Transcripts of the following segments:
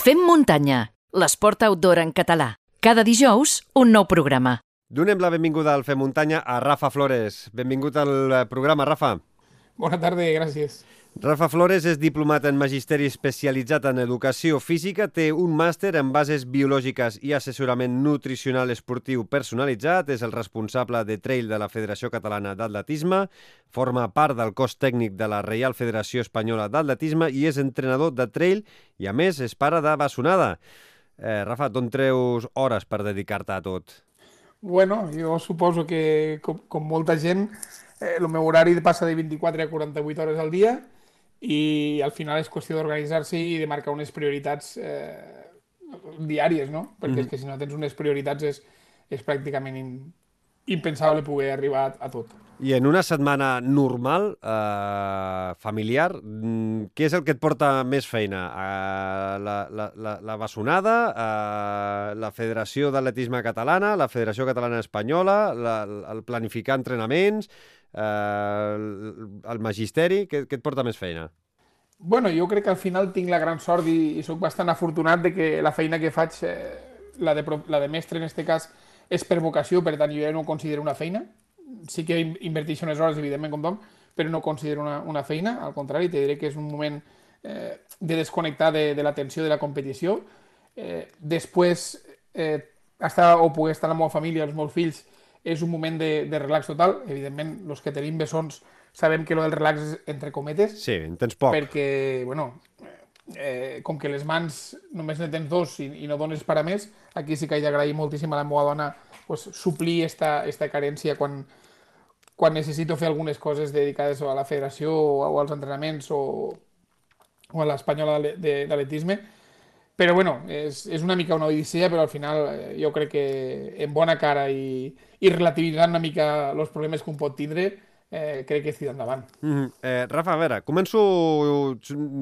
Fem muntanya, l'esport outdoor en català. Cada dijous, un nou programa. Donem la benvinguda al Fem Muntanya a Rafa Flores. Benvingut al programa, Rafa. Bona tarda, gràcies. Rafa Flores és diplomat en Magisteri especialitzat en Educació Física, té un màster en Bases Biològiques i Assessorament Nutricional Esportiu Personalitzat, és el responsable de trail de la Federació Catalana d'Atletisme, forma part del cos tècnic de la Reial Federació Espanyola d'Atletisme i és entrenador de trail i, a més, és pare de bessonada. Eh, Rafa, d'on treus hores per dedicar-te a tot? Bueno, jo suposo que, com, com molta gent, eh, el meu horari passa de 24 a 48 hores al dia i al final és qüestió d'organitzar-se i de marcar unes prioritats eh, diàries, no? Perquè mm. és que si no tens unes prioritats és, és pràcticament in, impensable poder arribar a, a tot. I en una setmana normal, eh, familiar, mm, què és el que et porta més feina? Eh, la, la, la, la bessonada, eh, la Federació d'Atletisme Catalana, la Federació Catalana Espanyola, la, el planificar entrenaments, eh, el, el magisteri, què, què et porta més feina? Bueno, jo crec que al final tinc la gran sort i, i sóc bastant afortunat de que la feina que faig, eh, la, de, la de mestre en aquest cas, és per vocació, per tant jo ja no ho considero una feina. Sí que inverteixo unes hores, evidentment, com tothom, però no considero una, una feina, al contrari, te diré que és un moment eh, de desconnectar de, de l'atenció de la competició. Eh, després, eh, estar o poder estar amb la meva família, els meus fills, és un moment de, de relax total. Evidentment, els que tenim bessons sabem que el del relax és entre cometes. Sí, en tens poc. Perquè, bueno, eh, com que les mans només ne tens dos i, i no dones per a més, aquí sí que he d'agrair moltíssim a la meva dona pues, suplir esta, esta carència quan, quan necessito fer algunes coses dedicades a la federació o, o als entrenaments o, o a l'espanyola d'atletisme però bueno, és, és una mica una odissea, però al final eh, jo crec que en bona cara i, i relativitzant una mica els problemes que un pot tindre, eh, crec que estic endavant. Mm -hmm. eh, Rafa, a veure, començo...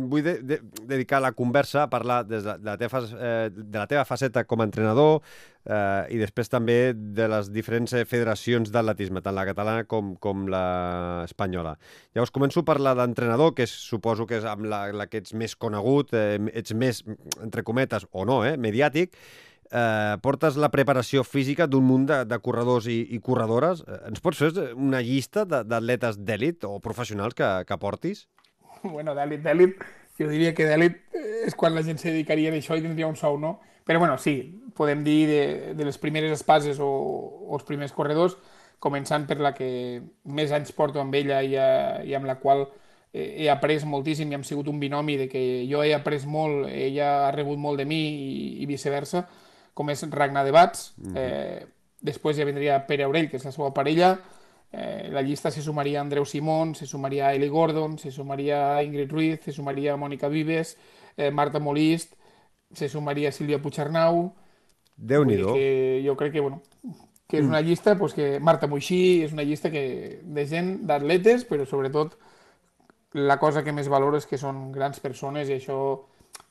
Vull de, de, dedicar la conversa a parlar des de, de, la teva, eh, de la teva faceta com a entrenador eh, i després també de les diferents federacions d'atletisme, tant la catalana com, com la espanyola. Llavors, començo a parlar d'entrenador, que és, suposo que és amb la, la que ets més conegut, eh, ets més, entre cometes, o no, eh, mediàtic, eh, portes la preparació física d'un munt de, de corredors i, i corredores. Eh, ens pots fer una llista d'atletes d'èlit o professionals que, que portis? Bueno, d'èlit, d'èlit, jo diria que d'èlit és quan la gent se dedicaria a això i tindria un sou, no? Però bueno, sí, podem dir de, de les primeres espases o, o els primers corredors, començant per la que més anys porto amb ella i, a, i amb la qual he après moltíssim i hem sigut un binomi de que jo he après molt, ella ha rebut molt de mi i, i viceversa com és Ragnar de Bats, mm -hmm. eh, després ja vendria Pere Aurell, que és la seva parella, eh, la llista se sumaria Andreu Simón, se sumaria Eli Gordon, se sumaria Ingrid Ruiz, se sumaria Mònica Vives, eh, Marta Molist, se sumaria Sílvia Puigernau... déu nhi Jo crec que, bueno, que és una llista pues, que Marta Moixí és una llista que, de gent, d'atletes, però sobretot la cosa que més valoro és que són grans persones i això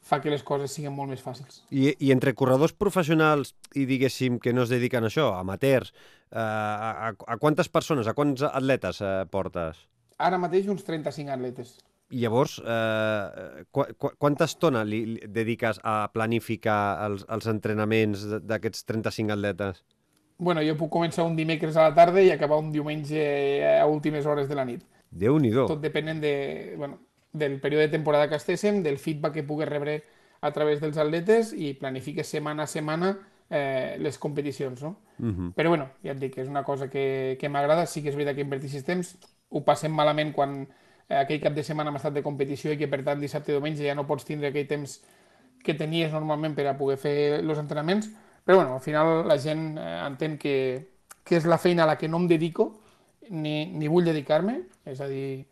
fa que les coses siguin molt més fàcils. I, i entre corredors professionals i, diguéssim, que no es dediquen a això, amateurs, eh, a, a quantes persones, a quants atletes eh, portes? Ara mateix uns 35 atletes. I llavors, eh, qu qu quanta estona li, li dediques a planificar els, els entrenaments d'aquests 35 atletes? Bueno, jo puc començar un dimecres a la tarda i acabar un diumenge a últimes hores de la nit. Déu-n'hi-do. Tot depenent de... Bueno, del període de temporada que estéssim, del feedback que pugues rebre a través dels atletes i planifiques setmana a setmana eh, les competicions, no? Uh mhm. -huh. Però bueno, ja et dic, és una cosa que, que m'agrada, sí que és veritat que inverteixis temps, ho passem malament quan eh, aquell cap de setmana hem estat de competició i que per tant dissabte i diumenge ja no pots tindre aquell temps que tenies normalment per a poder fer els entrenaments, però bueno, al final la gent eh, entén que, que és la feina a la que no em dedico ni, ni vull dedicar-me, és a dir,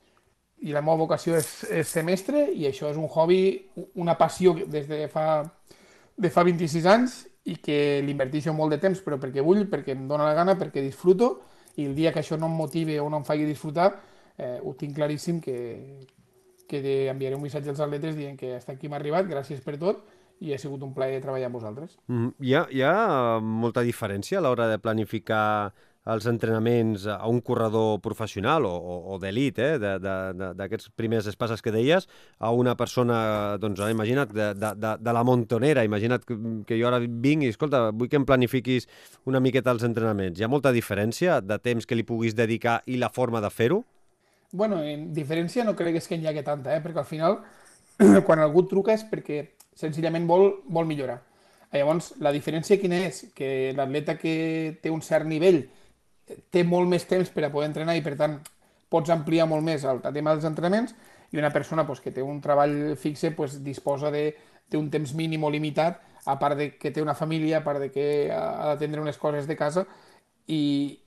i la meva vocació és, és ser mestre i això és un hobby, una passió des de fa, de fa 26 anys i que l'inverteixo molt de temps, però perquè vull, perquè em dóna la gana, perquè disfruto i el dia que això no em motive o no em faci disfrutar, eh, ho tinc claríssim que, que enviaré un missatge als atletes dient que hasta aquí m'ha arribat, gràcies per tot i ha sigut un plaer treballar amb vosaltres. Mm, hi, ha, hi ha molta diferència a l'hora de planificar els entrenaments a un corredor professional o, o, o d'elit, eh, d'aquests primers espases que deies, a una persona, doncs, imagina't, de, de, de, de la Montonera, imagina't que, jo ara vinc i, escolta, vull que em planifiquis una miqueta els entrenaments. Hi ha molta diferència de temps que li puguis dedicar i la forma de fer-ho? Bueno, en diferència no crec que és n'hi hagi tanta, eh? perquè al final, quan algú truca és perquè senzillament vol, vol millorar. Llavors, la diferència quina és? Que l'atleta que té un cert nivell té molt més temps per a poder entrenar i, per tant, pots ampliar molt més el tema dels entrenaments i una persona pues, que té un treball fixe pues, disposa d'un temps mínim o limitat, a part de que té una família, a part de que ha d'atendre unes coses de casa i,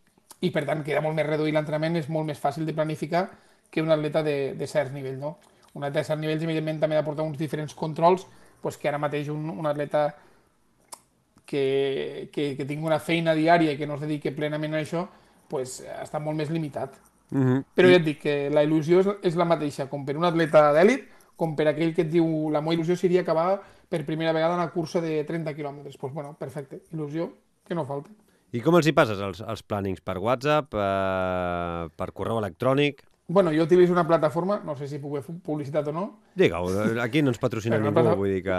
i per tant queda molt més reduït l'entrenament, és molt més fàcil de planificar que un atleta de, de cert nivell. No? Un atleta de cert nivell, evidentment, també ha de portar uns diferents controls pues, que ara mateix un, un atleta que, que, que tingui una feina diària i que no es dediqui plenament a això, pues, està molt més limitat. Mm -hmm. Però ja et dic que la il·lusió és, és la mateixa, com per un atleta d'èlit, com per aquell que et diu la meva il·lusió seria acabar per primera vegada una cursa de 30 quilòmetres. Doncs pues, bueno, perfecte, il·lusió que no falta. I com els hi passes els, els plannings? Per WhatsApp, eh, per correu electrònic? Bueno, jo utilitzo una plataforma, no sé si puc fer publicitat o no. Digue-ho, aquí no ens patrocina ningú, plata... vull dir que...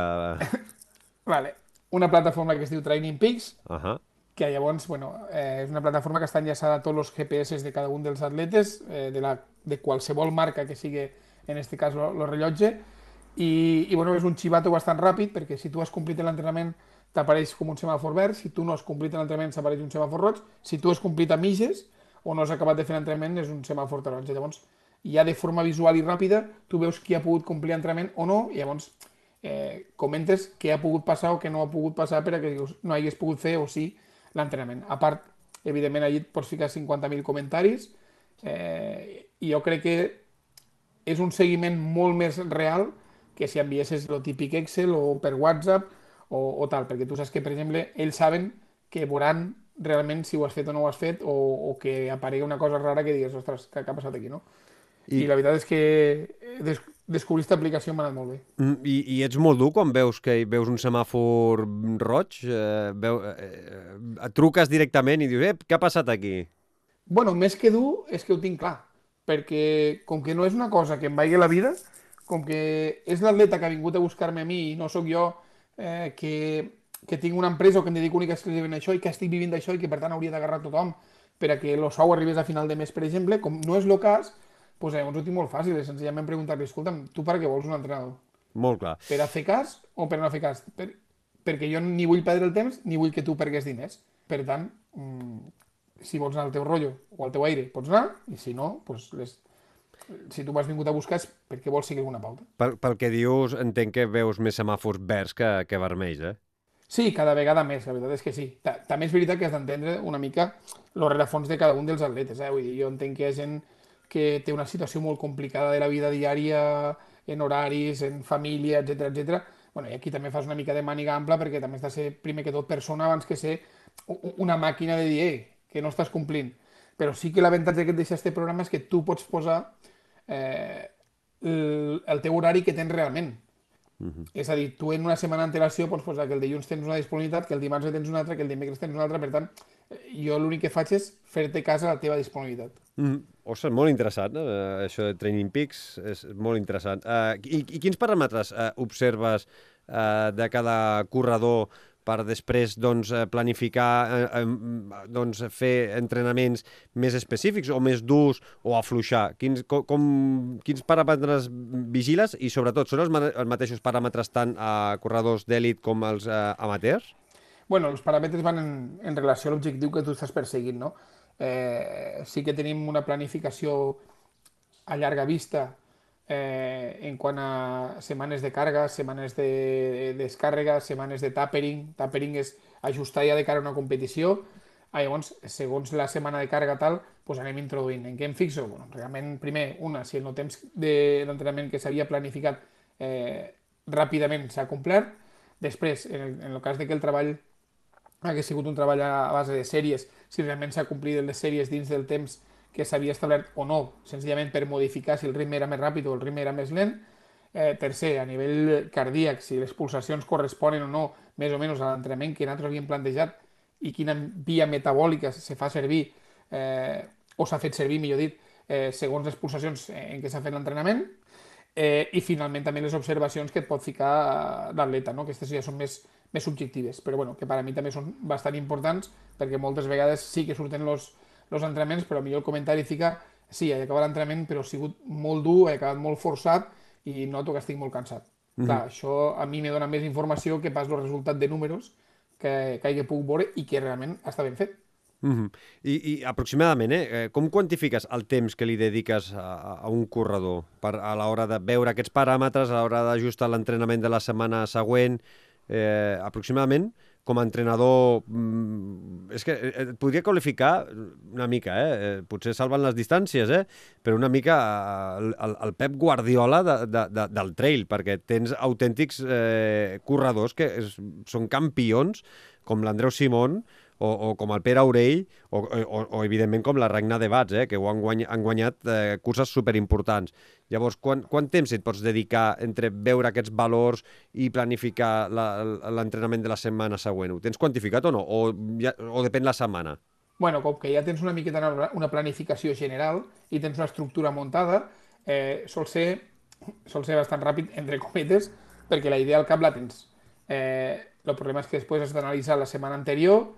vale una plataforma que es diu Training Peaks, uh -huh. que llavors, bueno, eh, és una plataforma que està enllaçada a tots els GPS de cada un dels atletes, eh, de, la, de qualsevol marca que sigui, en aquest cas, el rellotge, i, i bueno, és un xivato bastant ràpid, perquè si tu has complit l'entrenament t'apareix com un semàfor verd, si tu no has complit l'entrenament s'apareix un semàfor roig, si tu has complit a mitges o no has acabat de fer l'entrenament és un semàfor taronja. Llavors, ja de forma visual i ràpida, tu veus qui ha pogut complir l'entrenament o no, i llavors eh, comentes què ha pogut passar o què no ha pogut passar per a que no hagués pogut fer o sí l'entrenament. A part, evidentment, allí et pots ficar 50.000 comentaris eh, i jo crec que és un seguiment molt més real que si enviessis el típic Excel o per WhatsApp o, o tal, perquè tu saps que, per exemple, ells saben que veuran realment si ho has fet o no ho has fet o, o que aparegui una cosa rara que digues, ostres, què, què ha passat aquí, no? I, I la veritat és que des, descobrir aquesta aplicació m'ha anat molt bé. Mm, I, I ets molt dur quan veus que veus un semàfor roig? Eh, veu, eh, et truques directament i dius, eh, què ha passat aquí? Bueno, més que dur és que ho tinc clar, perquè com que no és una cosa que em vagi la vida, com que és l'atleta que ha vingut a buscar-me a mi i no sóc jo eh, que, que tinc una empresa o que em dedico única exclusivament a això i que estic vivint d'això i que per tant hauria d'agarrar tothom per a que el sou arribés a final de mes, per exemple, com no és el cas, pues, llavors ho tinc molt fàcil, és senzillament preguntar-li, escolta'm, tu per què vols un entrenador? Molt clar. Per a fer cas o per no fer cas? Per, perquè jo ni vull perdre el temps ni vull que tu pergues diners. Per tant, mmm, si vols anar al teu rotllo o al teu aire, pots anar, i si no, pues, les, si tu m'has vingut a buscar és perquè vols seguir alguna pauta. Pel, pel que dius, entenc que veus més semàfors verds que, que vermells, eh? Sí, cada vegada més, la veritat és que sí. També és veritat que has d'entendre una mica el rerefons de cada un dels atletes. Eh? Vull dir, jo entenc que hi ha gent que té una situació molt complicada de la vida diària, en horaris, en família, etc etc. Bueno, I aquí també fas una mica de màniga ampla perquè també has de ser, primer que tot, persona abans que ser una màquina de dir, eh, que no estàs complint. Però sí que l'avantatge que et deixa este programa és que tu pots posar eh, el, el teu horari que tens realment. Uh -huh. És a dir, tu en una setmana d'antelació pots posar que el dilluns tens una disponibilitat, que el dimarts tens una altra, que el dimecres tens una altra, per tant, jo l'únic que faig és fer-te cas a la teva disponibilitat. Mm. Ostres, molt interessant? Uh, això de Training Peaks és molt interessant. Uh, i, I quins paràmetres uh, observes uh, de cada corredor per després doncs, planificar, eh, doncs, fer entrenaments més específics o més durs o afluixar? Quins, com, com, quins paràmetres vigiles i sobretot són els, ma els mateixos paràmetres tant a corredors d'èlit com als eh, amateurs? Bueno, els paràmetres van en, en relació a l'objectiu que tu estàs perseguint, no? Eh, sí que tenim una planificació a llarga vista eh, en quant a setmanes de càrrega, setmanes de, de descàrrega, setmanes de tapering. Tapering és ajustar ja de cara a una competició. Ah, llavors, segons la setmana de càrrega tal, doncs anem introduint. En què em fixo? Bueno, realment, primer, una, si el temps d'entrenament que s'havia planificat eh, ràpidament s'ha complert. Després, en el, en el cas de que el treball hagués sigut un treball a base de sèries, si realment s'ha complit les sèries dins del temps que s'havia establert o no, senzillament per modificar si el ritme era més ràpid o el ritme era més lent. Eh, tercer, a nivell cardíac, si les pulsacions corresponen o no més o menys a l'entrenament que nosaltres havíem plantejat i quina via metabòlica se fa servir eh, o s'ha fet servir, millor dit, eh, segons les pulsacions en què s'ha fet l'entrenament, eh, i finalment també les observacions que et pot ficar l'atleta, no? aquestes ja són més, més subjectives, però bueno, que per a mi també són bastant importants perquè moltes vegades sí que surten els entrenaments, però millor el comentari fica sí, he acabat l'entrenament, però ha sigut molt dur, he acabat molt forçat i noto que estic molt cansat. Mm -hmm. Clar, això a mi me dona més informació que pas el resultat de números que, que puc veure i que realment està ben fet. Mm -hmm. I, I aproximadament, eh, com quantifiques el temps que li dediques a, a un corredor per, a l'hora de veure aquests paràmetres, a l'hora d'ajustar l'entrenament de la setmana següent? Eh, aproximadament, com a entrenador, mm, és que eh, et podria qualificar una mica, eh? eh? potser salven les distàncies, eh? però una mica eh, el, el, Pep Guardiola de, de, de, del trail, perquè tens autèntics eh, corredors que és, són campions, com l'Andreu Simón, o, o com el Pere Aurell, o, o, o evidentment com la Regna de Bats, eh, que ho han, guany, han guanyat eh, curses superimportants. Llavors, quant, quant temps et pots dedicar entre veure aquests valors i planificar l'entrenament de la setmana següent? Ho tens quantificat o no? O, ja, o depèn la setmana? Bueno, com que ja tens una miqueta una planificació general i tens una estructura muntada, eh, sol, ser, sol ser bastant ràpid, entre cometes, perquè la idea al cap la tens. Eh, el problema és que després has d'analitzar la setmana anterior,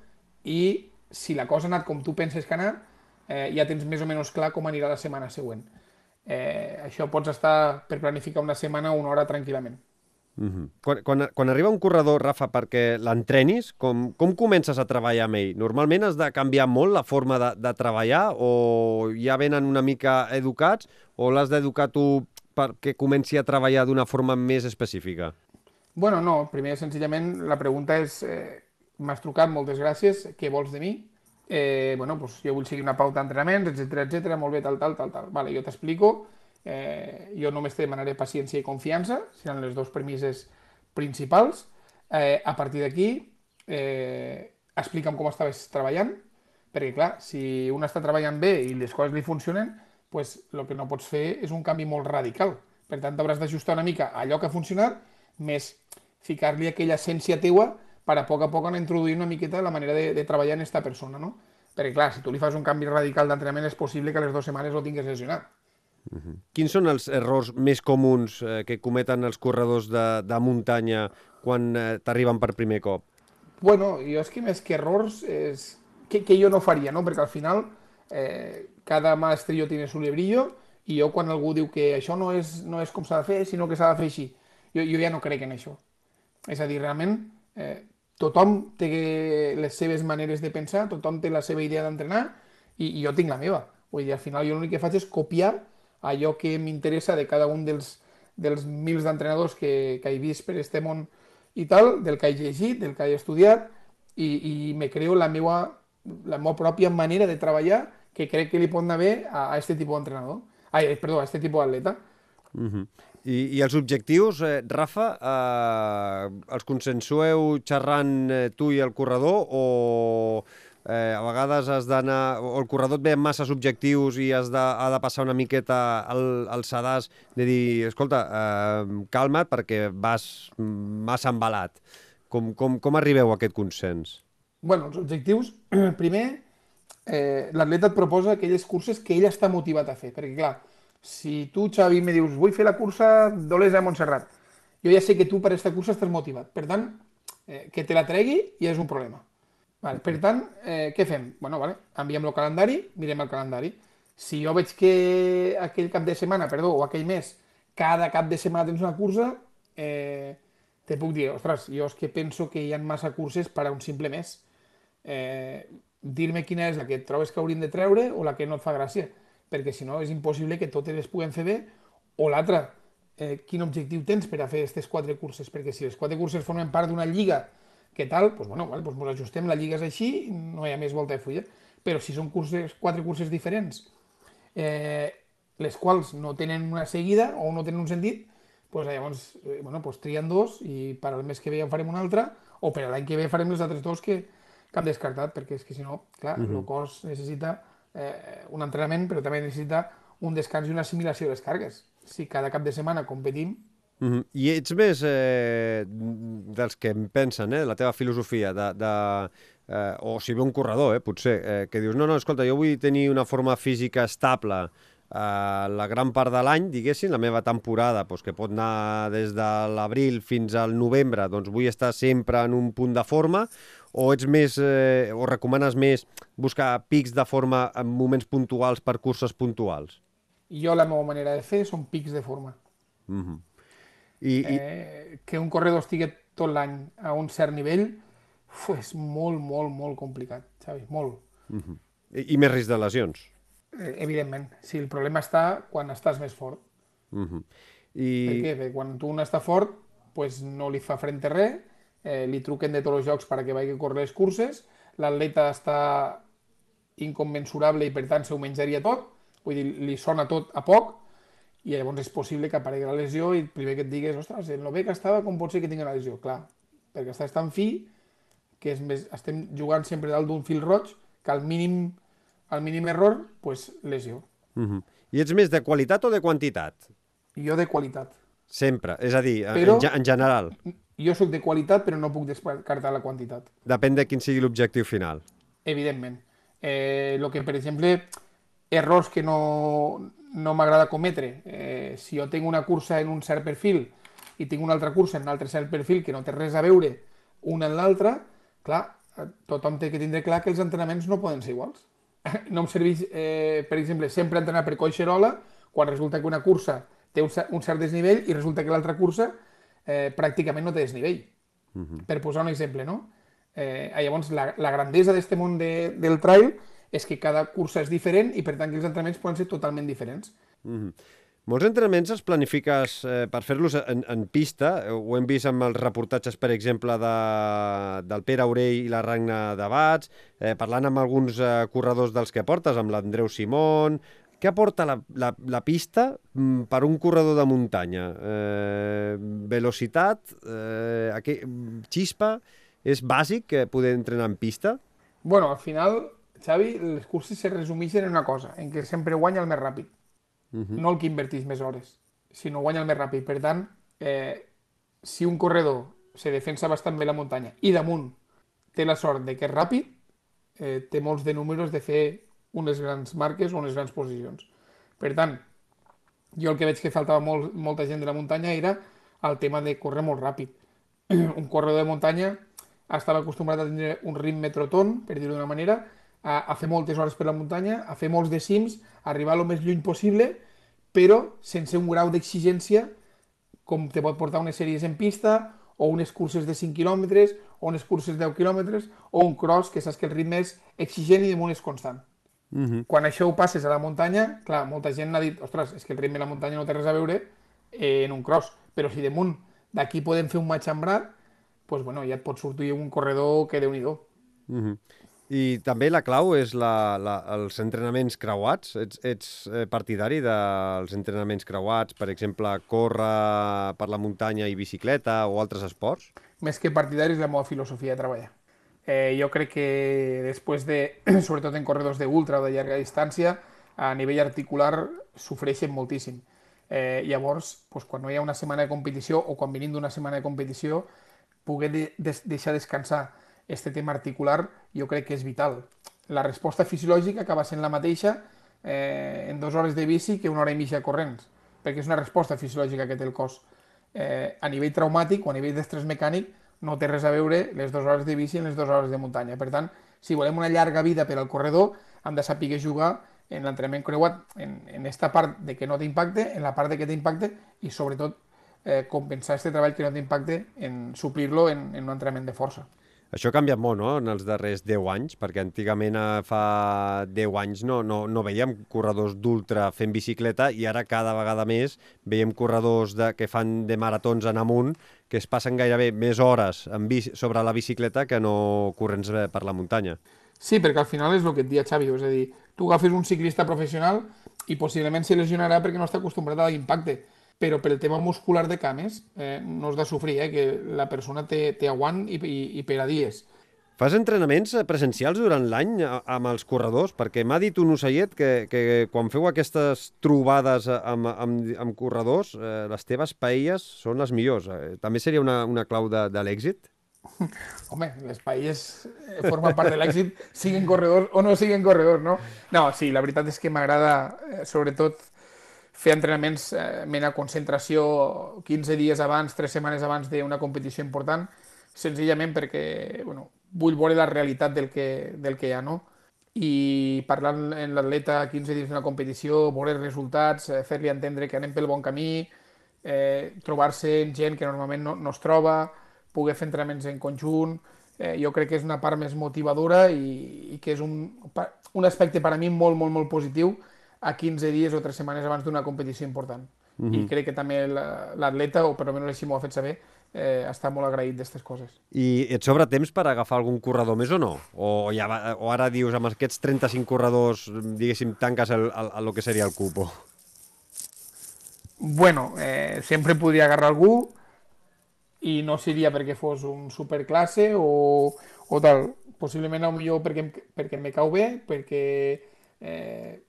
i si la cosa ha anat com tu penses que ha anat, eh, ja tens més o menys clar com anirà la setmana següent. Eh, això pots estar per planificar una setmana o una hora tranquil·lament. Mm -hmm. quan, quan, quan arriba un corredor, Rafa, perquè l'entrenis, com, com comences a treballar amb ell? Normalment has de canviar molt la forma de, de treballar o ja venen una mica educats o l'has d'educar tu perquè comenci a treballar d'una forma més específica? Bueno, no. Primer, senzillament, la pregunta és eh, m'has trucat, moltes gràcies, què vols de mi? Eh, bueno, pues jo vull seguir una pauta d'entrenaments, etc etc, molt bé, tal, tal, tal, tal. Vale, jo t'explico, eh, jo només te demanaré paciència i confiança, seran les dues premisses principals. Eh, a partir d'aquí, eh, explica'm com estaves treballant, perquè clar, si un està treballant bé i les coses li funcionen, pues, el que no pots fer és un canvi molt radical. Per tant, hauràs d'ajustar una mica allò que ha funcionat, més ficar-li aquella essència teua per a poc a poc anar introduint una miqueta la manera de, de treballar en aquesta persona, no? Perquè, clar, si tu li fas un canvi radical d'entrenament és possible que a les dues setmanes ho tinguis lesionat. Uh -huh. Quins són els errors més comuns eh, que cometen els corredors de, de muntanya quan eh, t'arriben per primer cop? Bueno, jo és que més que errors és que, que jo no faria, no? Perquè al final eh, cada maestrillo tiene su librillo i jo quan algú diu que això no és, no és com s'ha de fer, sinó que s'ha de fer així, jo, jo ja no crec en això. És a dir, realment, eh, tothom té les seves maneres de pensar, tothom té la seva idea d'entrenar i, i jo tinc la meva. Vull dir, al final jo l'únic que faig és copiar allò que m'interessa de cada un dels, dels mils d'entrenadors que, que he vist per este món i tal, del que he llegit, del que he estudiat, i, i me creo la meva, la meva pròpia manera de treballar que crec que li pot anar bé a, a este tipus d'entrenador. Ai, perdó, a este tipus d'atleta. -huh. I, I els objectius, eh, Rafa, eh, els consensueu xerrant eh, tu i el corredor o eh, a vegades has d'anar... o el corredor et ve amb masses objectius i has de, ha de passar una miqueta al, al sedàs de dir, escolta, eh, calma't perquè vas massa embalat. Com, com, com arribeu a aquest consens? Bueno, els objectius, primer, eh, l'atleta et proposa aquelles curses que ell està motivat a fer, perquè clar, si tu, Xavi, me dius vull fer la cursa d'Olesa a Montserrat, jo ja sé que tu per aquesta cursa estàs motivat. Per tant, eh, que te la tregui ja és un problema. Vale, per tant, eh, què fem? Bueno, vale, enviem el calendari, mirem el calendari. Si jo veig que aquell cap de setmana, perdó, o aquell mes, cada cap de setmana tens una cursa, eh, te puc dir, ostres, jo és que penso que hi ha massa curses per a un simple mes. Eh, Dir-me quina és la que trobes que hauríem de treure o la que no et fa gràcia perquè si no és impossible que totes les puguem fer bé, o l'altra, eh, quin objectiu tens per a fer aquestes quatre curses, perquè si les quatre curses formen part d'una lliga que tal, doncs, bueno, vale, doncs ens ajustem, la lliga és així, no hi ha més volta de fulla, però si són curses, quatre curses diferents, eh, les quals no tenen una seguida o no tenen un sentit, doncs llavors, eh, bueno, doncs trien dos i per al mes que ve en farem una altra, o per l'any que ve farem les altres dos que, que hem descartat, perquè és que si no, clar, uh -huh. el cos necessita eh, un entrenament, però també necessita un descans i una assimilació de les cargues. Si cada cap de setmana competim... Mm -hmm. I ets més eh, dels que em pensen, eh, la teva filosofia, de, de eh, o si ve un corredor, eh, potser, eh, que dius, no, no, escolta, jo vull tenir una forma física estable eh, la gran part de l'any, diguéssim, la meva temporada, doncs, que pot anar des de l'abril fins al novembre, doncs vull estar sempre en un punt de forma, o ets més, eh, o recomanes més buscar pics de forma en moments puntuals per curses puntuals? Jo la meva manera de fer són pics de forma. Mm -hmm. I, i... Eh, que un corredor estigui tot l'any a un cert nivell uf, és molt, molt, molt complicat, Xavi, molt. Mm -hmm. I, I més risc de lesions? Eh, evidentment. Sí, el problema està quan estàs més fort. Mm -hmm. I... Per què? Perquè quan tu no està fort, pues no li fa frente res, eh, li truquen de tots els jocs perquè vagi a córrer les curses, l'atleta està inconmensurable i per tant s'ho menjaria tot, vull dir, li sona tot a poc, i llavors és possible que aparegui la lesió i el primer que et digues, ostres, en lo bé que estava, com pot ser que tingui una lesió? Clar, perquè estàs tan fi que és més, estem jugant sempre dalt d'un fil roig que al mínim, al mínim error, pues, lesió. Uh -huh. I ets més de qualitat o de quantitat? Jo de qualitat. Sempre, és a dir, però, en, en general. Jo sóc de qualitat, però no puc descartar la quantitat. Depèn de quin sigui l'objectiu final. Evidentment. Eh, lo que, per exemple, errors que no, no m'agrada cometre. Eh, si jo tinc una cursa en un cert perfil i tinc una altra cursa en un altre cert perfil que no té res a veure una en l'altra, clar, tothom té que tindre clar que els entrenaments no poden ser iguals. No em serveix, eh, per exemple, sempre entrenar per Coixerola quan resulta que una cursa té un cert desnivell i resulta que l'altra cursa eh, pràcticament no té desnivell. Uh mhm. -huh. Per posar un exemple, no? Eh, llavors, la, la grandesa d'aquest món de, del trail és que cada cursa és diferent i per tant que els entrenaments poden ser totalment diferents. Mm -hmm. Molts entrenaments els planifiques eh, per fer-los en, en pista. Ho hem vist amb els reportatges, per exemple, de, del Pere Aurell i la Ragna de Bats, eh, parlant amb alguns eh, corredors dels que portes, amb l'Andreu Simón... Què aporta la, la, la pista mm, per un corredor de muntanya? Eh, velocitat? Eh, aquí, xispa? És bàsic poder entrenar en pista? Bueno, al final Xavi, les curses se resumeixen en una cosa, en què sempre guanya el més ràpid. Uh mhm. -huh. No el que invertís més hores, sinó guanya el més ràpid. Per tant, eh, si un corredor se defensa bastant bé la muntanya i damunt té la sort de que és ràpid, eh, té molts de números de fer unes grans marques o unes grans posicions. Per tant, jo el que veig que faltava molt, molta gent de la muntanya era el tema de córrer molt ràpid. un corredor de muntanya estava acostumbrat a tenir un ritme trotón, per dir-ho d'una manera, a, a fer moltes hores per la muntanya, a fer molts de cims, arribar el més lluny possible, però sense un grau d'exigència com te pot portar unes sèries en pista, o unes curses de 5 quilòmetres, o unes curses de 10 quilòmetres, o un cross, que saps que el ritme és exigent i damunt és constant. -huh. Quan això ho passes a la muntanya, clar, molta gent ha dit, ostres, és que el ritme de la muntanya no té res a veure eh, en un cross, però si damunt d'aquí podem fer un matxambrat, doncs, bueno, ja et pot sortir un corredor que déu nhi uh -huh. I també la clau és la, la, els entrenaments creuats. Ets, ets eh, partidari dels entrenaments creuats, per exemple, córrer per la muntanya i bicicleta o altres esports? Més que partidari és la meva filosofia de treballar. Eh, jo crec que després de, sobretot en corredors d'ultra o de llarga distància, a nivell articular sofreixen moltíssim. Eh, llavors, doncs, quan no hi ha una setmana de competició o quan venim d'una setmana de competició, poder de, de, deixar descansar este tema articular jo crec que és vital. La resposta fisiològica acaba sent la mateixa eh, en dues hores de bici que una hora i mitja corrents, perquè és una resposta fisiològica que té el cos. Eh, a nivell traumàtic o a nivell d'estrès mecànic no té res a veure les dues hores de bici en les dues hores de muntanya. Per tant, si volem una llarga vida per al corredor, hem de saber jugar en l'entrenament creuat en, en esta part de que no té impacte, en la part de que té impacte i sobretot eh, compensar aquest treball que no té impacte en suplir-lo en, en un entrenament de força. Això ha canviat molt, no?, en els darrers 10 anys, perquè antigament eh, fa 10 anys no, no, no veiem corredors d'ultra fent bicicleta i ara cada vegada més veiem corredors de, que fan de maratons en amunt que es passen gairebé més hores en bici, sobre la bicicleta que no corrents per la muntanya. Sí, perquè al final és el que et dia Xavi, és a dir, tu agafes un ciclista professional i possiblement se lesionarà perquè no està acostumbrat a l'impacte però pel tema muscular de cames eh, no has de sofrir, eh, que la persona té, té aguant i, i, i per a dies. Fas entrenaments presencials durant l'any amb els corredors? Perquè m'ha dit un ocellet que, que quan feu aquestes trobades amb, amb, amb corredors, eh, les teves paelles són les millors. Eh, també seria una, una clau de, de l'èxit? Home, l'espai és, eh, forma part de l'èxit, siguin corredors o no siguin corredors, no? No, sí, la veritat és que m'agrada, eh, sobretot, fer entrenaments eh, mena concentració 15 dies abans, 3 setmanes abans d'una competició important, senzillament perquè bueno, vull veure la realitat del que, del que hi ha, no? I parlant en l'atleta 15 dies d'una competició, veure els resultats, eh, fer-li entendre que anem pel bon camí, eh, trobar-se amb gent que normalment no, no es troba, poder fer entrenaments en conjunt, eh, jo crec que és una part més motivadora i, i que és un, un aspecte per a mi molt, molt, molt positiu a 15 dies o 3 setmanes abans d'una competició important. Mm -hmm. I mhm. crec que també l'atleta, o per almenys així m'ho ha fet saber, eh, està molt agraït d'aquestes coses. I et sobra temps per agafar algun corredor més o no? O, ja va, o ara dius, amb aquests 35 corredors, diguéssim, tanques el, el, el, el que seria el cupo? Bueno, eh, sempre podria agarrar algú, i no seria perquè fos un superclasse o, o tal. Possiblement, millor perquè, perquè me cau bé, perquè eh,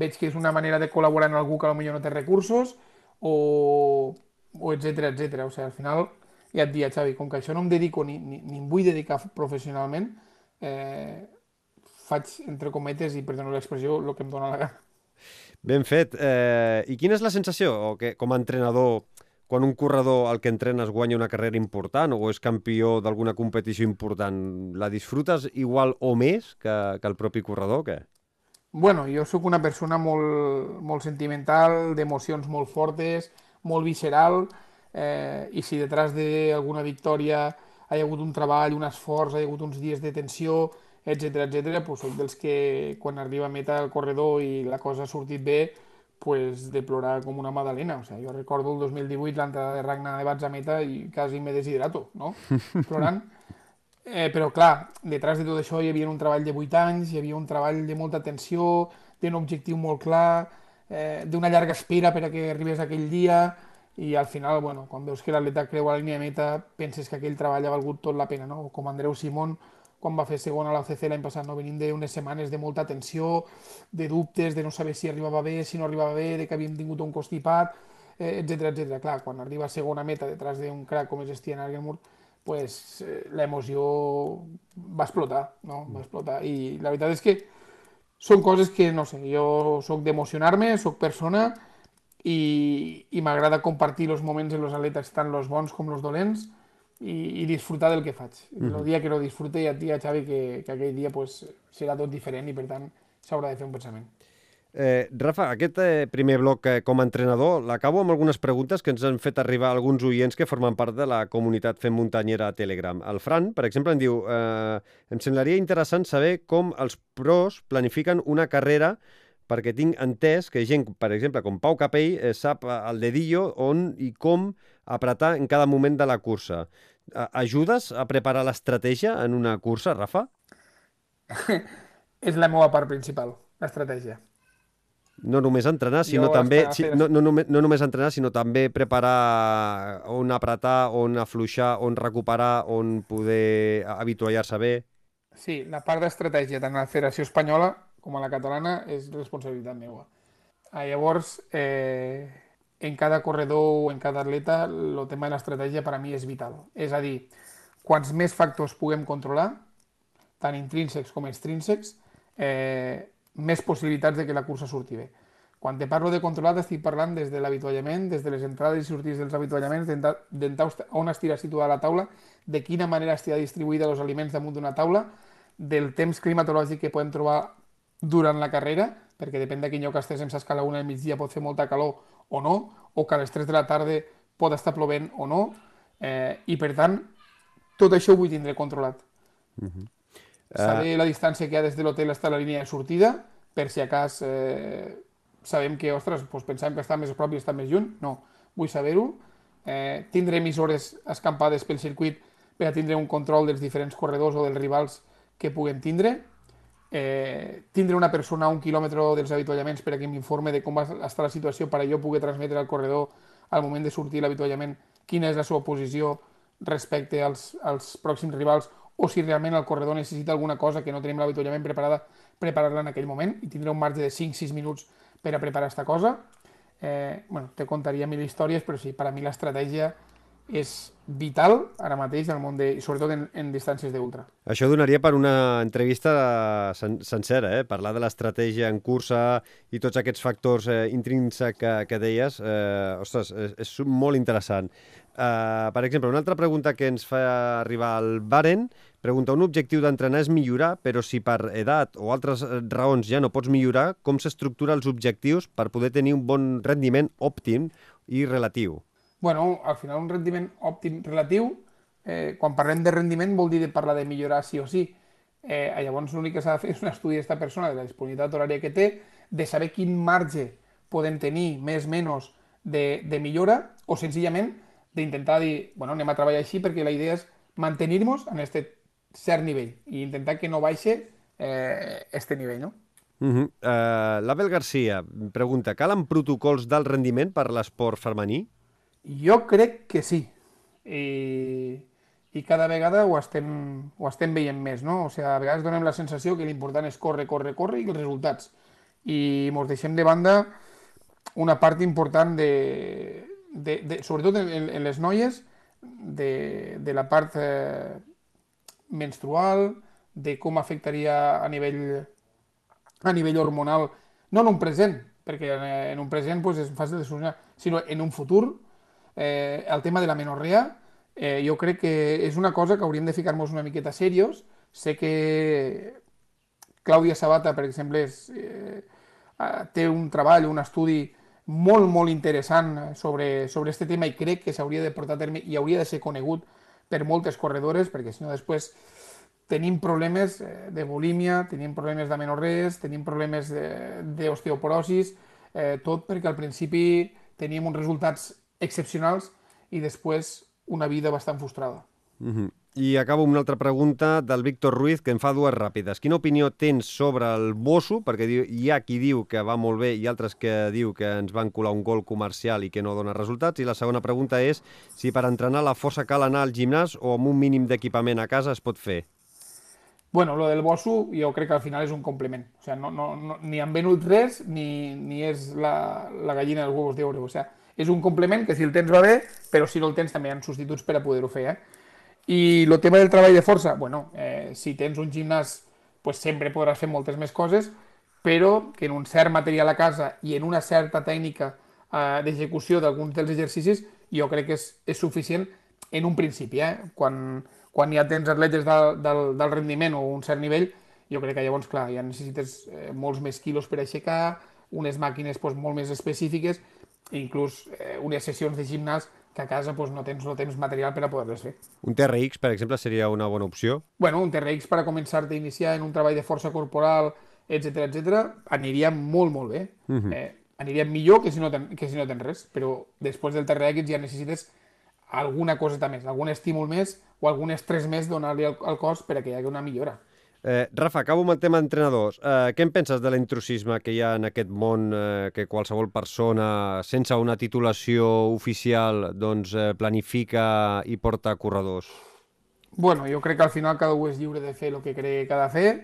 veig que és una manera de col·laborar amb algú que potser no té recursos, o, o etc etc. O sigui, al final, ja et dia, Xavi, com que això no em dedico ni, ni, ni em vull dedicar professionalment, eh, faig, entre cometes, i perdoneu l'expressió, el que em dóna la gana. Ben fet. Eh, I quina és la sensació, o que, com a entrenador, quan un corredor al que entrenes guanya una carrera important o és campió d'alguna competició important, la disfrutes igual o més que, que el propi corredor, o què? Bueno, jo sóc una persona molt, molt sentimental, d'emocions molt fortes, molt visceral, eh, i si detrás d'alguna victòria hi ha hagut un treball, un esforç, hi ha hagut uns dies de tensió, etc etc, pues soc dels que quan arriba a meta el corredor i la cosa ha sortit bé, pues, de plorar com una magdalena. O sigui, jo recordo el 2018 l'entrada de Ragnar de Batzameta i quasi me deshidrato, no? Plorant. Eh, però clar, detrás de tot això hi havia un treball de 8 anys, hi havia un treball de molta tensió, d'un objectiu molt clar, eh, d'una llarga espera per a que arribés aquell dia, i al final, bueno, quan veus que l'atleta creu a la línia de meta, penses que aquell treball ha valgut tot la pena, no? Com Andreu Simón, quan va fer segon a l'OCC l'any passat, no? venim d'unes setmanes de molta tensió, de dubtes, de no saber si arribava bé, si no arribava bé, de que havíem tingut un constipat, eh, etc etc. Clar, quan arriba a segona meta detrás d'un crack com és Stian Argenmur, pues, eh, l'emoció va explotar, no? va explotar. I la veritat és que són coses que, no sé, jo sóc d'emocionar-me, sóc persona i, i m'agrada compartir els moments en els atletes, tant els bons com els dolents, i, i disfrutar del que faig. Mm -hmm. El dia que no disfrute ja et dic, Xavi, que, que aquell dia pues, serà tot diferent i, per tant, s'haurà de fer un pensament. Eh, Rafa, aquest eh, primer bloc eh, com a entrenador l'acabo amb algunes preguntes que ens han fet arribar alguns oients que formen part de la comunitat Fem Muntanyera a Telegram. El Fran, per exemple, em diu eh, em semblaria interessant saber com els pros planifiquen una carrera perquè tinc entès que gent, per exemple, com Pau Capell, eh, sap el dedillo on i com apretar en cada moment de la cursa. Ajudes a preparar l'estratègia en una cursa, Rafa? És la meva part principal, l'estratègia. No només entrenar, sinó jo també si, no, no, només, no només entrenar, sinó també preparar on apretar, on afluixar, on recuperar, on poder habituallar-se bé. Sí, la part d'estratègia tant a la Federació Espanyola com a la catalana és responsabilitat meva. Ah, llavors, eh, en cada corredor o en cada atleta el tema de l'estratègia per a mi és vital. És a dir, quants més factors puguem controlar, tant intrínsecs com extrínsecs, eh, més possibilitats de que la cursa surti bé. Quan te parlo de controlat estic parlant des de l'avituallament, des de les entrades i sortides dels avituallaments, on estirà situada la taula, de quina manera estirà distribuïda els aliments damunt d'una taula, del temps climatològic que podem trobar durant la carrera, perquè depèn de quin lloc estigués, em saps que a la una del migdia pot fer molta calor o no, o que a les 3 de la tarda pot estar plovent o no, eh, i per tant, tot això ho vull tindre controlat. Uh -huh. Uh... Saber la distància que hi ha des de l'hotel fins a la línia de sortida, per si a cas eh, sabem que, ostres, doncs pensàvem que està més a prop i està més lluny, no, vull saber-ho, eh, tindre emissores escampades pel circuit per a tindre un control dels diferents corredors o dels rivals que puguem tindre, eh, tindre una persona a un quilòmetre dels avituallaments per a que m'informe de com va estar la situació per a jo poder transmetre al corredor al moment de sortir l'avituallament quina és la seva posició respecte als, als pròxims rivals o si realment el corredor necessita alguna cosa que no tenim l'avituallament preparada, preparar-la en aquell moment i tindre un marge de 5-6 minuts per a preparar aquesta cosa. Eh, bueno, te contaria mil històries, però sí, per a mi l'estratègia és vital ara mateix al món de, sobretot en, en distàncies d'ultra. Això donaria per una entrevista sen sencera, eh? parlar de l'estratègia en cursa i tots aquests factors eh, intrínsecs que, que deies. Eh, ostres, és, és molt interessant. Eh, per exemple, una altra pregunta que ens fa arribar al Baren, pregunta, un objectiu d'entrenar és millorar, però si per edat o altres raons ja no pots millorar, com s'estructura els objectius per poder tenir un bon rendiment òptim i relatiu? bueno, al final un rendiment òptim relatiu, eh, quan parlem de rendiment vol dir de parlar de millorar sí o sí. Eh, llavors l'únic que s'ha de fer és un estudi d'aquesta persona, de la disponibilitat horària que té, de saber quin marge poden tenir més o menys de, de millora o senzillament d'intentar dir, bueno, anem a treballar així perquè la idea és mantenir-nos en aquest cert nivell i intentar que no baixe eh, este nivell, no? Uh -huh. uh, L'Abel Garcia pregunta, calen protocols d'alt rendiment per l'esport femení? Jo crec que sí. I, i cada vegada ho estem, ho estem veient més, no? O sigui, a vegades donem la sensació que l'important és córrer, córrer, córrer i els resultats. I ens deixem de banda una part important de, de, de sobretot en, en les noies, de, de la part eh, menstrual, de com afectaria a nivell, a nivell hormonal, no en un present, perquè en, un present pues, és fàcil de solucionar, sinó en un futur, eh, el tema de la menorrea, eh, jo crec que és una cosa que hauríem de ficar-nos una miqueta serios. Sé que Clàudia Sabata, per exemple, és, eh, té un treball, un estudi molt, molt interessant sobre, sobre este tema i crec que s'hauria de portar a terme i hauria de ser conegut per moltes corredores, perquè si no després tenim problemes eh, de bulímia, tenim problemes d'amenorrees, tenim problemes d'osteoporosis, eh, tot perquè al principi teníem uns resultats excepcionals i després una vida bastant frustrada. Uh -huh. I acabo amb una altra pregunta del Víctor Ruiz, que en fa dues ràpides. Quina opinió tens sobre el Bosso? Perquè hi ha qui diu que va molt bé i altres que diu que ens van colar un gol comercial i que no dona resultats. I la segona pregunta és si per entrenar la força cal anar al gimnàs o amb un mínim d'equipament a casa es pot fer. Bueno, lo del Bosso jo crec que al final és un complement. O sea, no, no, no, ni han venut res ni, ni és la, la gallina dels huevos d'oro. O sea, és un complement que si el tens va bé, però si no el tens també hi ha substituts per a poder-ho fer. Eh? I el tema del treball de força, bueno, eh, si tens un gimnàs, pues sempre podràs fer moltes més coses, però que en un cert material a casa i en una certa tècnica eh, d'execució d'alguns dels exercicis, jo crec que és, és suficient en un principi. Eh? Quan, quan ja tens atletes del, del, del rendiment o un cert nivell, jo crec que llavors, clar, ja necessites eh, molts més quilos per aixecar, unes màquines pues, molt més específiques, inclús eh, unes sessions de gimnàs que a casa pues, no, tens, no tens material per a poder-les fer. Un TRX, per exemple, seria una bona opció? Bueno, un TRX per a començar a iniciar en un treball de força corporal, etc etc, aniria molt, molt bé. Uh -huh. eh, aniria millor que si, no ten, que si no tens res, però després del TRX ja necessites alguna coseta més, algun estímul més o algun estrès més donar-li al, al cos per a que hi hagi una millora. Eh, Rafa, acabo amb el tema d'entrenadors. Eh, què en penses de l'intrusisme que hi ha en aquest món eh, que qualsevol persona sense una titulació oficial doncs, eh, planifica i porta corredors? Bueno, jo crec que al final cada un és lliure de fer el que cree que ha de fer.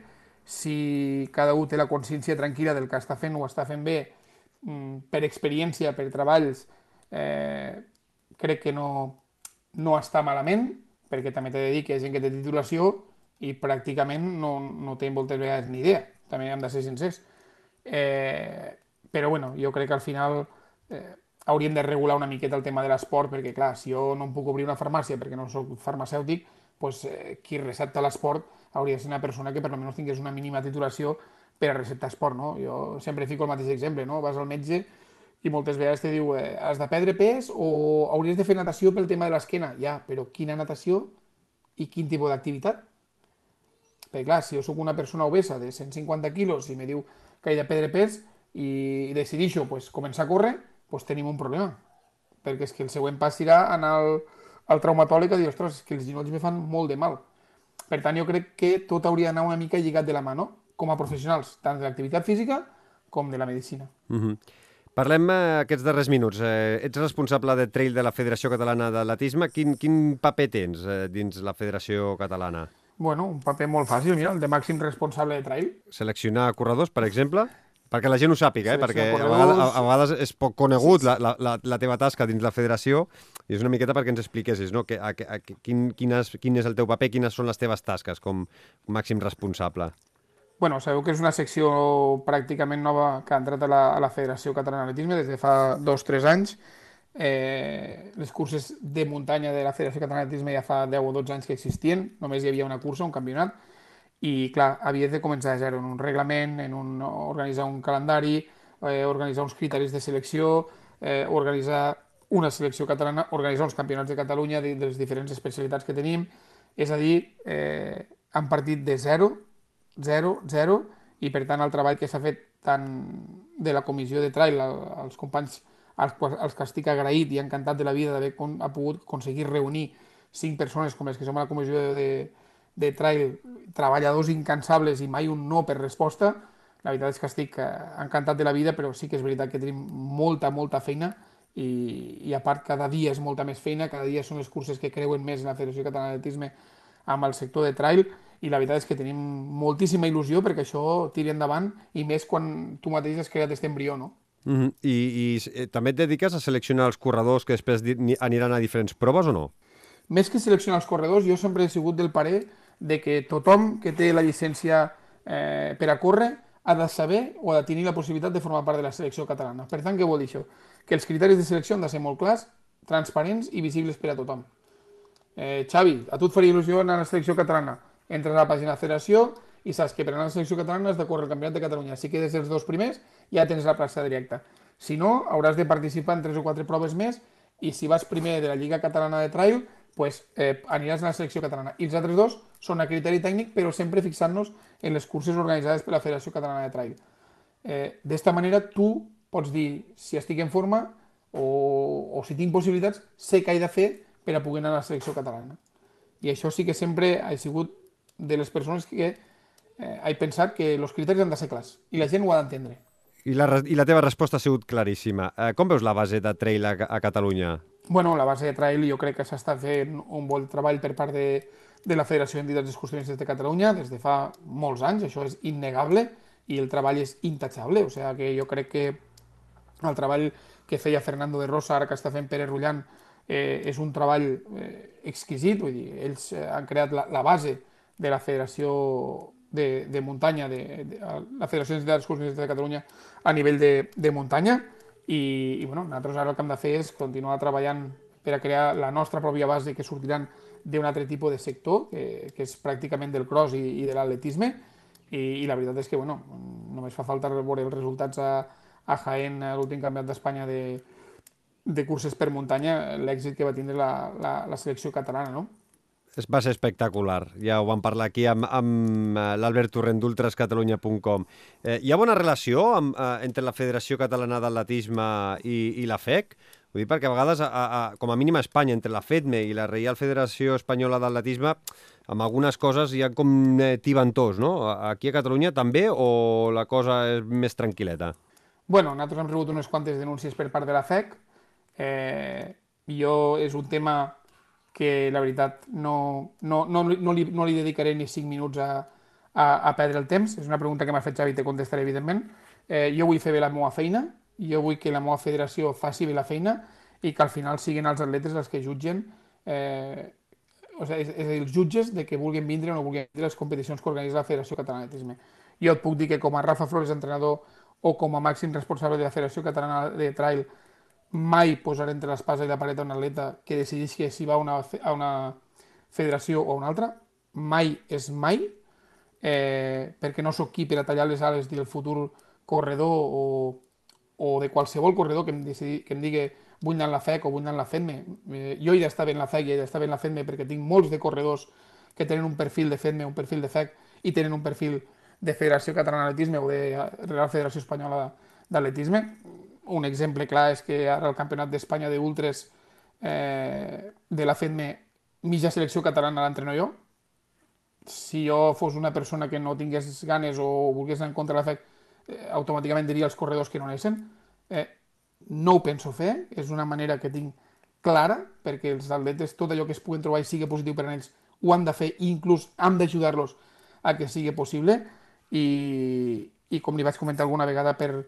Si cada un té la consciència tranquil·la del que està fent o està fent bé, mm, per experiència, per treballs, eh, crec que no, no està malament, perquè també t'he de dir que hi ha gent que té titulació i pràcticament no, no té moltes vegades ni idea, també hem de ser sincers. Eh, però bueno, jo crec que al final eh, hauríem de regular una miqueta el tema de l'esport, perquè clar, si jo no em puc obrir una farmàcia perquè no sóc farmacèutic, pues, eh, qui recepta l'esport hauria de ser una persona que per almenys tingués una mínima titulació per a receptar esport, no? Jo sempre fico el mateix exemple, no? Vas al metge i moltes vegades te diu eh, has de perdre pes o hauries de fer natació pel tema de l'esquena. Ja, però quina natació i quin tipus d'activitat? Perquè clar, si jo sóc una persona obesa de 150 quilos i me diu que he de perdre pes i decidixo pues, començar a córrer, pues, tenim un problema. Perquè és que el següent pas serà anar al, al traumatòleg i dir, ostres, que els genolls me fan molt de mal. Per tant, jo crec que tot hauria d'anar una mica lligat de la mà, no? com a professionals, tant de l'activitat física com de la medicina. Uh -huh. Parlem eh, aquests darrers minuts. Eh, ets responsable de trail de la Federació Catalana d'Atletisme. Quin, quin paper tens eh, dins la Federació Catalana? Bueno, un paper molt fàcil, mira, el de màxim responsable de trail. Seleccionar corredors, per exemple? Perquè la gent ho sàpiga, eh? perquè a vegades, a, a vegades és poc conegut la, la, la, la teva tasca dins la federació i és una miqueta perquè ens expliquessis no? que, a, a, quin, quines, quin és el teu paper, quines són les teves tasques com màxim responsable. Bueno, sabeu que és una secció pràcticament nova que ha entrat a la, a la Federació Catalana d'Atletisme des de fa dos o tres anys. Eh, les curses de muntanya de la Federació Catalana d'Atletisme ja fa 10 o 12 anys que existien, només hi havia una cursa, un campionat, i clar, havies de començar de zero en un reglament, en un, organitzar un calendari, eh, organitzar uns criteris de selecció, eh, organitzar una selecció catalana, organitzar uns campionats de Catalunya de, de les diferents especialitats que tenim, és a dir, eh, han partit de zero, zero, zero, i per tant el treball que s'ha fet tant de la comissió de trail, als companys als, als que estic agraït i encantat de la vida d'haver ha pogut aconseguir reunir cinc persones com les que som a la comissió de, de trail, treballadors incansables i mai un no per resposta, la veritat és que estic eh, encantat de la vida, però sí que és veritat que tenim molta, molta feina i, i a part cada dia és molta més feina, cada dia són les curses que creuen més en la Federació Catalana d'Atletisme amb el sector de trail i la veritat és que tenim moltíssima il·lusió perquè això tiri endavant i més quan tu mateix has creat aquest embrió, no? Mm -hmm. I, I eh, també et dediques a seleccionar els corredors que després aniran a diferents proves o no? Més que seleccionar els corredors, jo sempre he sigut del parer de que tothom que té la llicència eh, per a córrer ha de saber o ha de tenir la possibilitat de formar part de la selecció catalana. Per tant, què vol dir això? Que els criteris de selecció han de ser molt clars, transparents i visibles per a tothom. Eh, Xavi, a tu et faria il·lusió anar a la selecció catalana. Entres a la pàgina de federació i saps que per anar a la selecció catalana has de córrer el Campionat de Catalunya. Si quedes els dos primers, ja tens la plaça directa. Si no, hauràs de participar en tres o quatre proves més i si vas primer de la Lliga Catalana de Trail, pues, eh, aniràs a la selecció catalana. I els altres dos són a criteri tècnic, però sempre fixant-nos en les curses organitzades per la Federació Catalana de Trail. Eh, D'esta manera, tu pots dir si estic en forma o, o si tinc possibilitats, sé què he de fer per a poder anar a la selecció catalana. I això sí que sempre he sigut de les persones que eh, he pensat que els criteris han de ser clars i la gent ho ha d'entendre. I la, I la teva resposta ha sigut claríssima. Eh, com veus la base de trail a, a Catalunya? Bueno, la base de trail jo crec que s'està fent un bon treball per part de, de la Federació d'Entitats Excursionistes de Catalunya des de fa molts anys, això és innegable i el treball és intachable, o sigui que jo crec que el treball que feia Fernando de Rosa, ara que està fent Pere Rullant, eh, és un treball eh, exquisit, vull dir, ells eh, han creat la, la base de la Federació de, de Muntanya, de, de, la Federació d'Entitats Excursionistes de Catalunya a nivell de, de muntanya, i, i bueno, nosaltres ara el que hem de fer és continuar treballant per a crear la nostra pròpia base que sortiran d'un altre tipus de sector, que, que és pràcticament del cross i, i de l'atletisme, i, i la veritat és que bueno, només fa falta veure els resultats a, a Jaén, a l'últim campionat d'Espanya de, de curses per muntanya, l'èxit que va tindre la, la, la selecció catalana, no? Va ser espectacular, ja ho vam parlar aquí amb, amb eh, l'Albert Torrent d'ultrascatalunya.com. Eh, hi ha bona relació amb, eh, entre la Federació Catalana d'Atletisme i, i la FEC? Vull dir, perquè a vegades, a, a, com a mínim a Espanya, entre la FEDME i la Reial Federació Espanyola d'Atletisme, amb algunes coses hi ha com eh, tibantors, no? Aquí a Catalunya també o la cosa és més tranquil·leta? Bueno, nosaltres hem rebut unes quantes denúncies per part de la FEC. Eh, jo és un tema que la veritat no, no, no, no, li, no li dedicaré ni 5 minuts a, a, a perdre el temps. És una pregunta que m'ha fet Xavi te contestaré, evidentment. Eh, jo vull fer bé la meva feina, jo vull que la meva federació faci bé la feina i que al final siguin els atletes els que jutgen, eh, o sigui, és, és a dir, els jutges de que vulguin vindre o no vulguin vindre les competicions que organitza la Federació Catalana d'Atletisme. Jo et puc dir que com a Rafa Flores, entrenador, o com a màxim responsable de la Federació Catalana de Trail, mai posar entre l'espasa i la paret un atleta que decideix que si va una, a una federació o a una altra. Mai és mai, eh, perquè no sóc qui per a tallar les ales del futur corredor o, o de qualsevol corredor que em, decidi, que em digui vull anar a la FEC o vull anar a la FEDME. Eh, jo he d'estar en la FEC i he d'estar en la FEDME perquè tinc molts de corredors que tenen un perfil de FEDME, un perfil de FEC i tenen un perfil de Federació Catalana d'Atletisme o de Real Federació Espanyola d'Atletisme un exemple clar és que ara el Campionat d'Espanya d'Ultres eh, de la FEDME mitja selecció catalana l'entreno jo. Si jo fos una persona que no tingués ganes o volgués anar en contra de la FEC, eh, automàticament diria als corredors que no anessin. Eh, no ho penso fer, és una manera que tinc clara, perquè els atletes, tot allò que es puguen trobar i sigui positiu per a ells, ho han de fer i inclús hem d'ajudar-los a que sigui possible i, i com li vaig comentar alguna vegada per,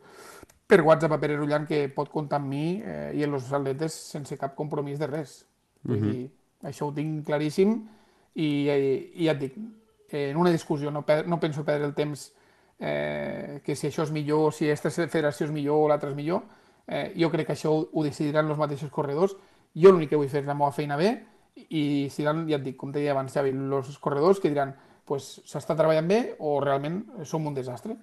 per WhatsApp a Pere Rullan que pot comptar amb mi eh, i en els atletes sense cap compromís de res. Vull mm -hmm. dir, això ho tinc claríssim i, i, i ja et dic, en una discussió no, no penso perdre el temps eh, que si això és millor, si aquesta federació és millor o l'altra és millor, eh, jo crec que això ho, ho decidiran els mateixos corredors. Jo l'únic que vull fer és la meva feina bé i seran, ja et dic, com te deia abans, Xavi, els corredors que diran pues, s'està treballant bé o realment som un desastre.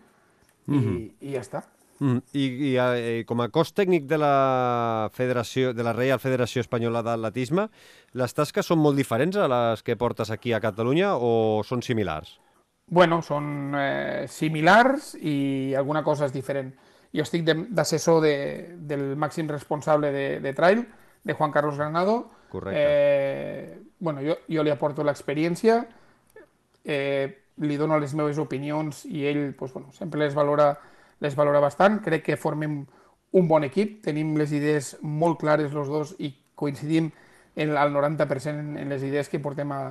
Mm -hmm. I, I ja està. Mm, i, i, i com a cos tècnic de la Federació de la Reial Federació Espanyola d'Atletisme, les tasques són molt diferents a les que portes aquí a Catalunya o són similars? Bueno, són eh, similars i alguna cosa és diferent. Jo estic d'assessor de, de, del màxim responsable de, de trail, de Juan Carlos Granado. Correcte. Eh, bueno, jo, jo li aporto l'experiència, eh, li dono les meves opinions i ell pues, bueno, sempre les valora les valora bastant. Crec que formem un bon equip, tenim les idees molt clares els dos i coincidim en, al 90% en les idees que portem a,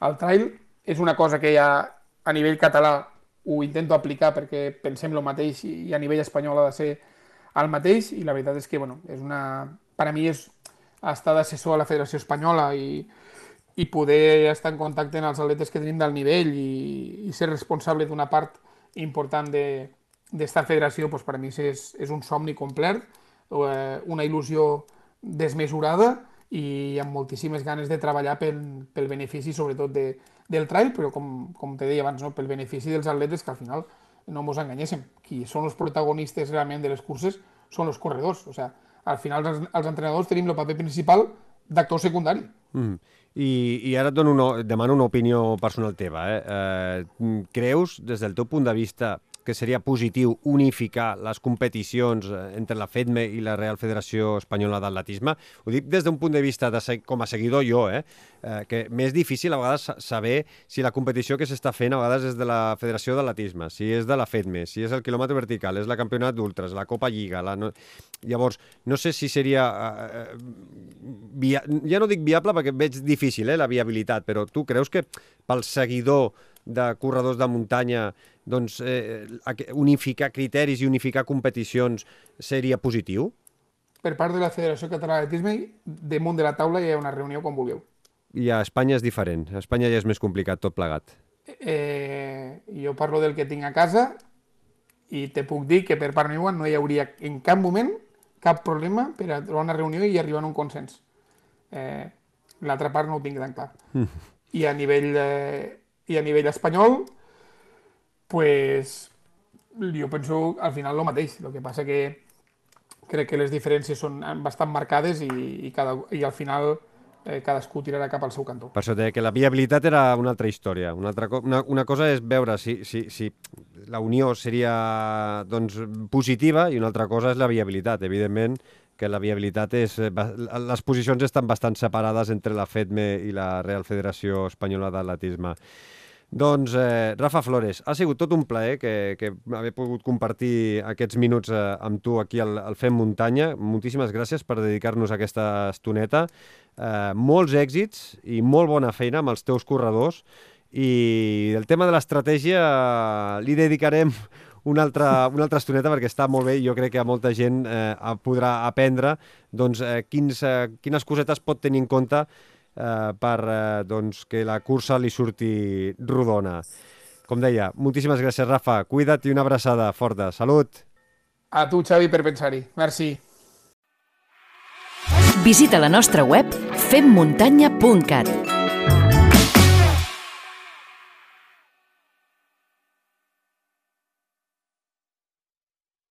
al trail. És una cosa que ja a nivell català ho intento aplicar perquè pensem el mateix i a nivell espanyol ha de ser el mateix i la veritat és que bueno, és una, per a mi és estar d'assessor a la Federació Espanyola i, i poder estar en contacte amb els atletes que tenim del nivell i, i ser responsable d'una part important de, d'esta federació doncs, per mi és, és un somni complet, eh, una il·lusió desmesurada i amb moltíssimes ganes de treballar pel, pel benefici sobretot de, del trail, però com, com te deia abans, no? pel benefici dels atletes que al final no ens enganyéssim, qui són els protagonistes realment de les curses són els corredors, o sigui, al final els, els entrenadors tenim el paper principal d'actor secundari. Mm. I, I ara et dono una, demano una opinió personal teva. Eh? Eh, creus, des del teu punt de vista, que seria positiu unificar les competicions eh, entre la FEDME i la Real Federació Espanyola d'Atletisme. Ho dic des d'un punt de vista de, com a seguidor jo, eh? eh que m'és difícil a vegades saber si la competició que s'està fent a vegades és de la Federació d'Atletisme, si és de la FEDME, si és el quilòmetre vertical, és la Campionat d'Ultras, la Copa Lliga... La... No... Llavors, no sé si seria... Eh, eh, via... Ja no dic viable perquè veig difícil eh, la viabilitat, però tu creus que pel seguidor de corredors de muntanya doncs, eh, unificar criteris i unificar competicions seria positiu? Per part de la Federació Catalana d'Atletisme, damunt de la taula hi ha una reunió com vulgueu. I a Espanya és diferent. A Espanya ja és més complicat tot plegat. Eh, jo parlo del que tinc a casa i te puc dir que per part meva no hi hauria en cap moment cap problema per a trobar una reunió i arribar a un consens. Eh, L'altra part no ho tinc tan clar. Mm. I a nivell, eh, i a nivell espanyol, pues jo penso al final el mateix. El que passa que crec que les diferències són bastant marcades i, i, cada, i al final eh, cadascú tirarà cap al seu cantó. Per això que la viabilitat era una altra història. Una, altra, una, una cosa és veure si, si, si la unió seria doncs, positiva i una altra cosa és la viabilitat. Evidentment que la viabilitat és... Eh, les posicions estan bastant separades entre la FEDME i la Real Federació Espanyola d'Atletisme. Doncs, eh, Rafa Flores, ha sigut tot un plaer que, que haver pogut compartir aquests minuts eh, amb tu aquí al, al Fem Muntanya. Moltíssimes gràcies per dedicar-nos aquesta estoneta. Eh, molts èxits i molt bona feina amb els teus corredors. I el tema de l'estratègia li dedicarem una altra, una altra estoneta perquè està molt bé i jo crec que a molta gent eh, podrà aprendre doncs, eh, quins, eh, quines cosetes pot tenir en compte eh, per eh, doncs, que la cursa li surti rodona. Com deia, moltíssimes gràcies, Rafa. Cuida't i una abraçada forta. Salut! A tu, Xavi, per pensar-hi. Merci. Visita la nostra web femmuntanya.cat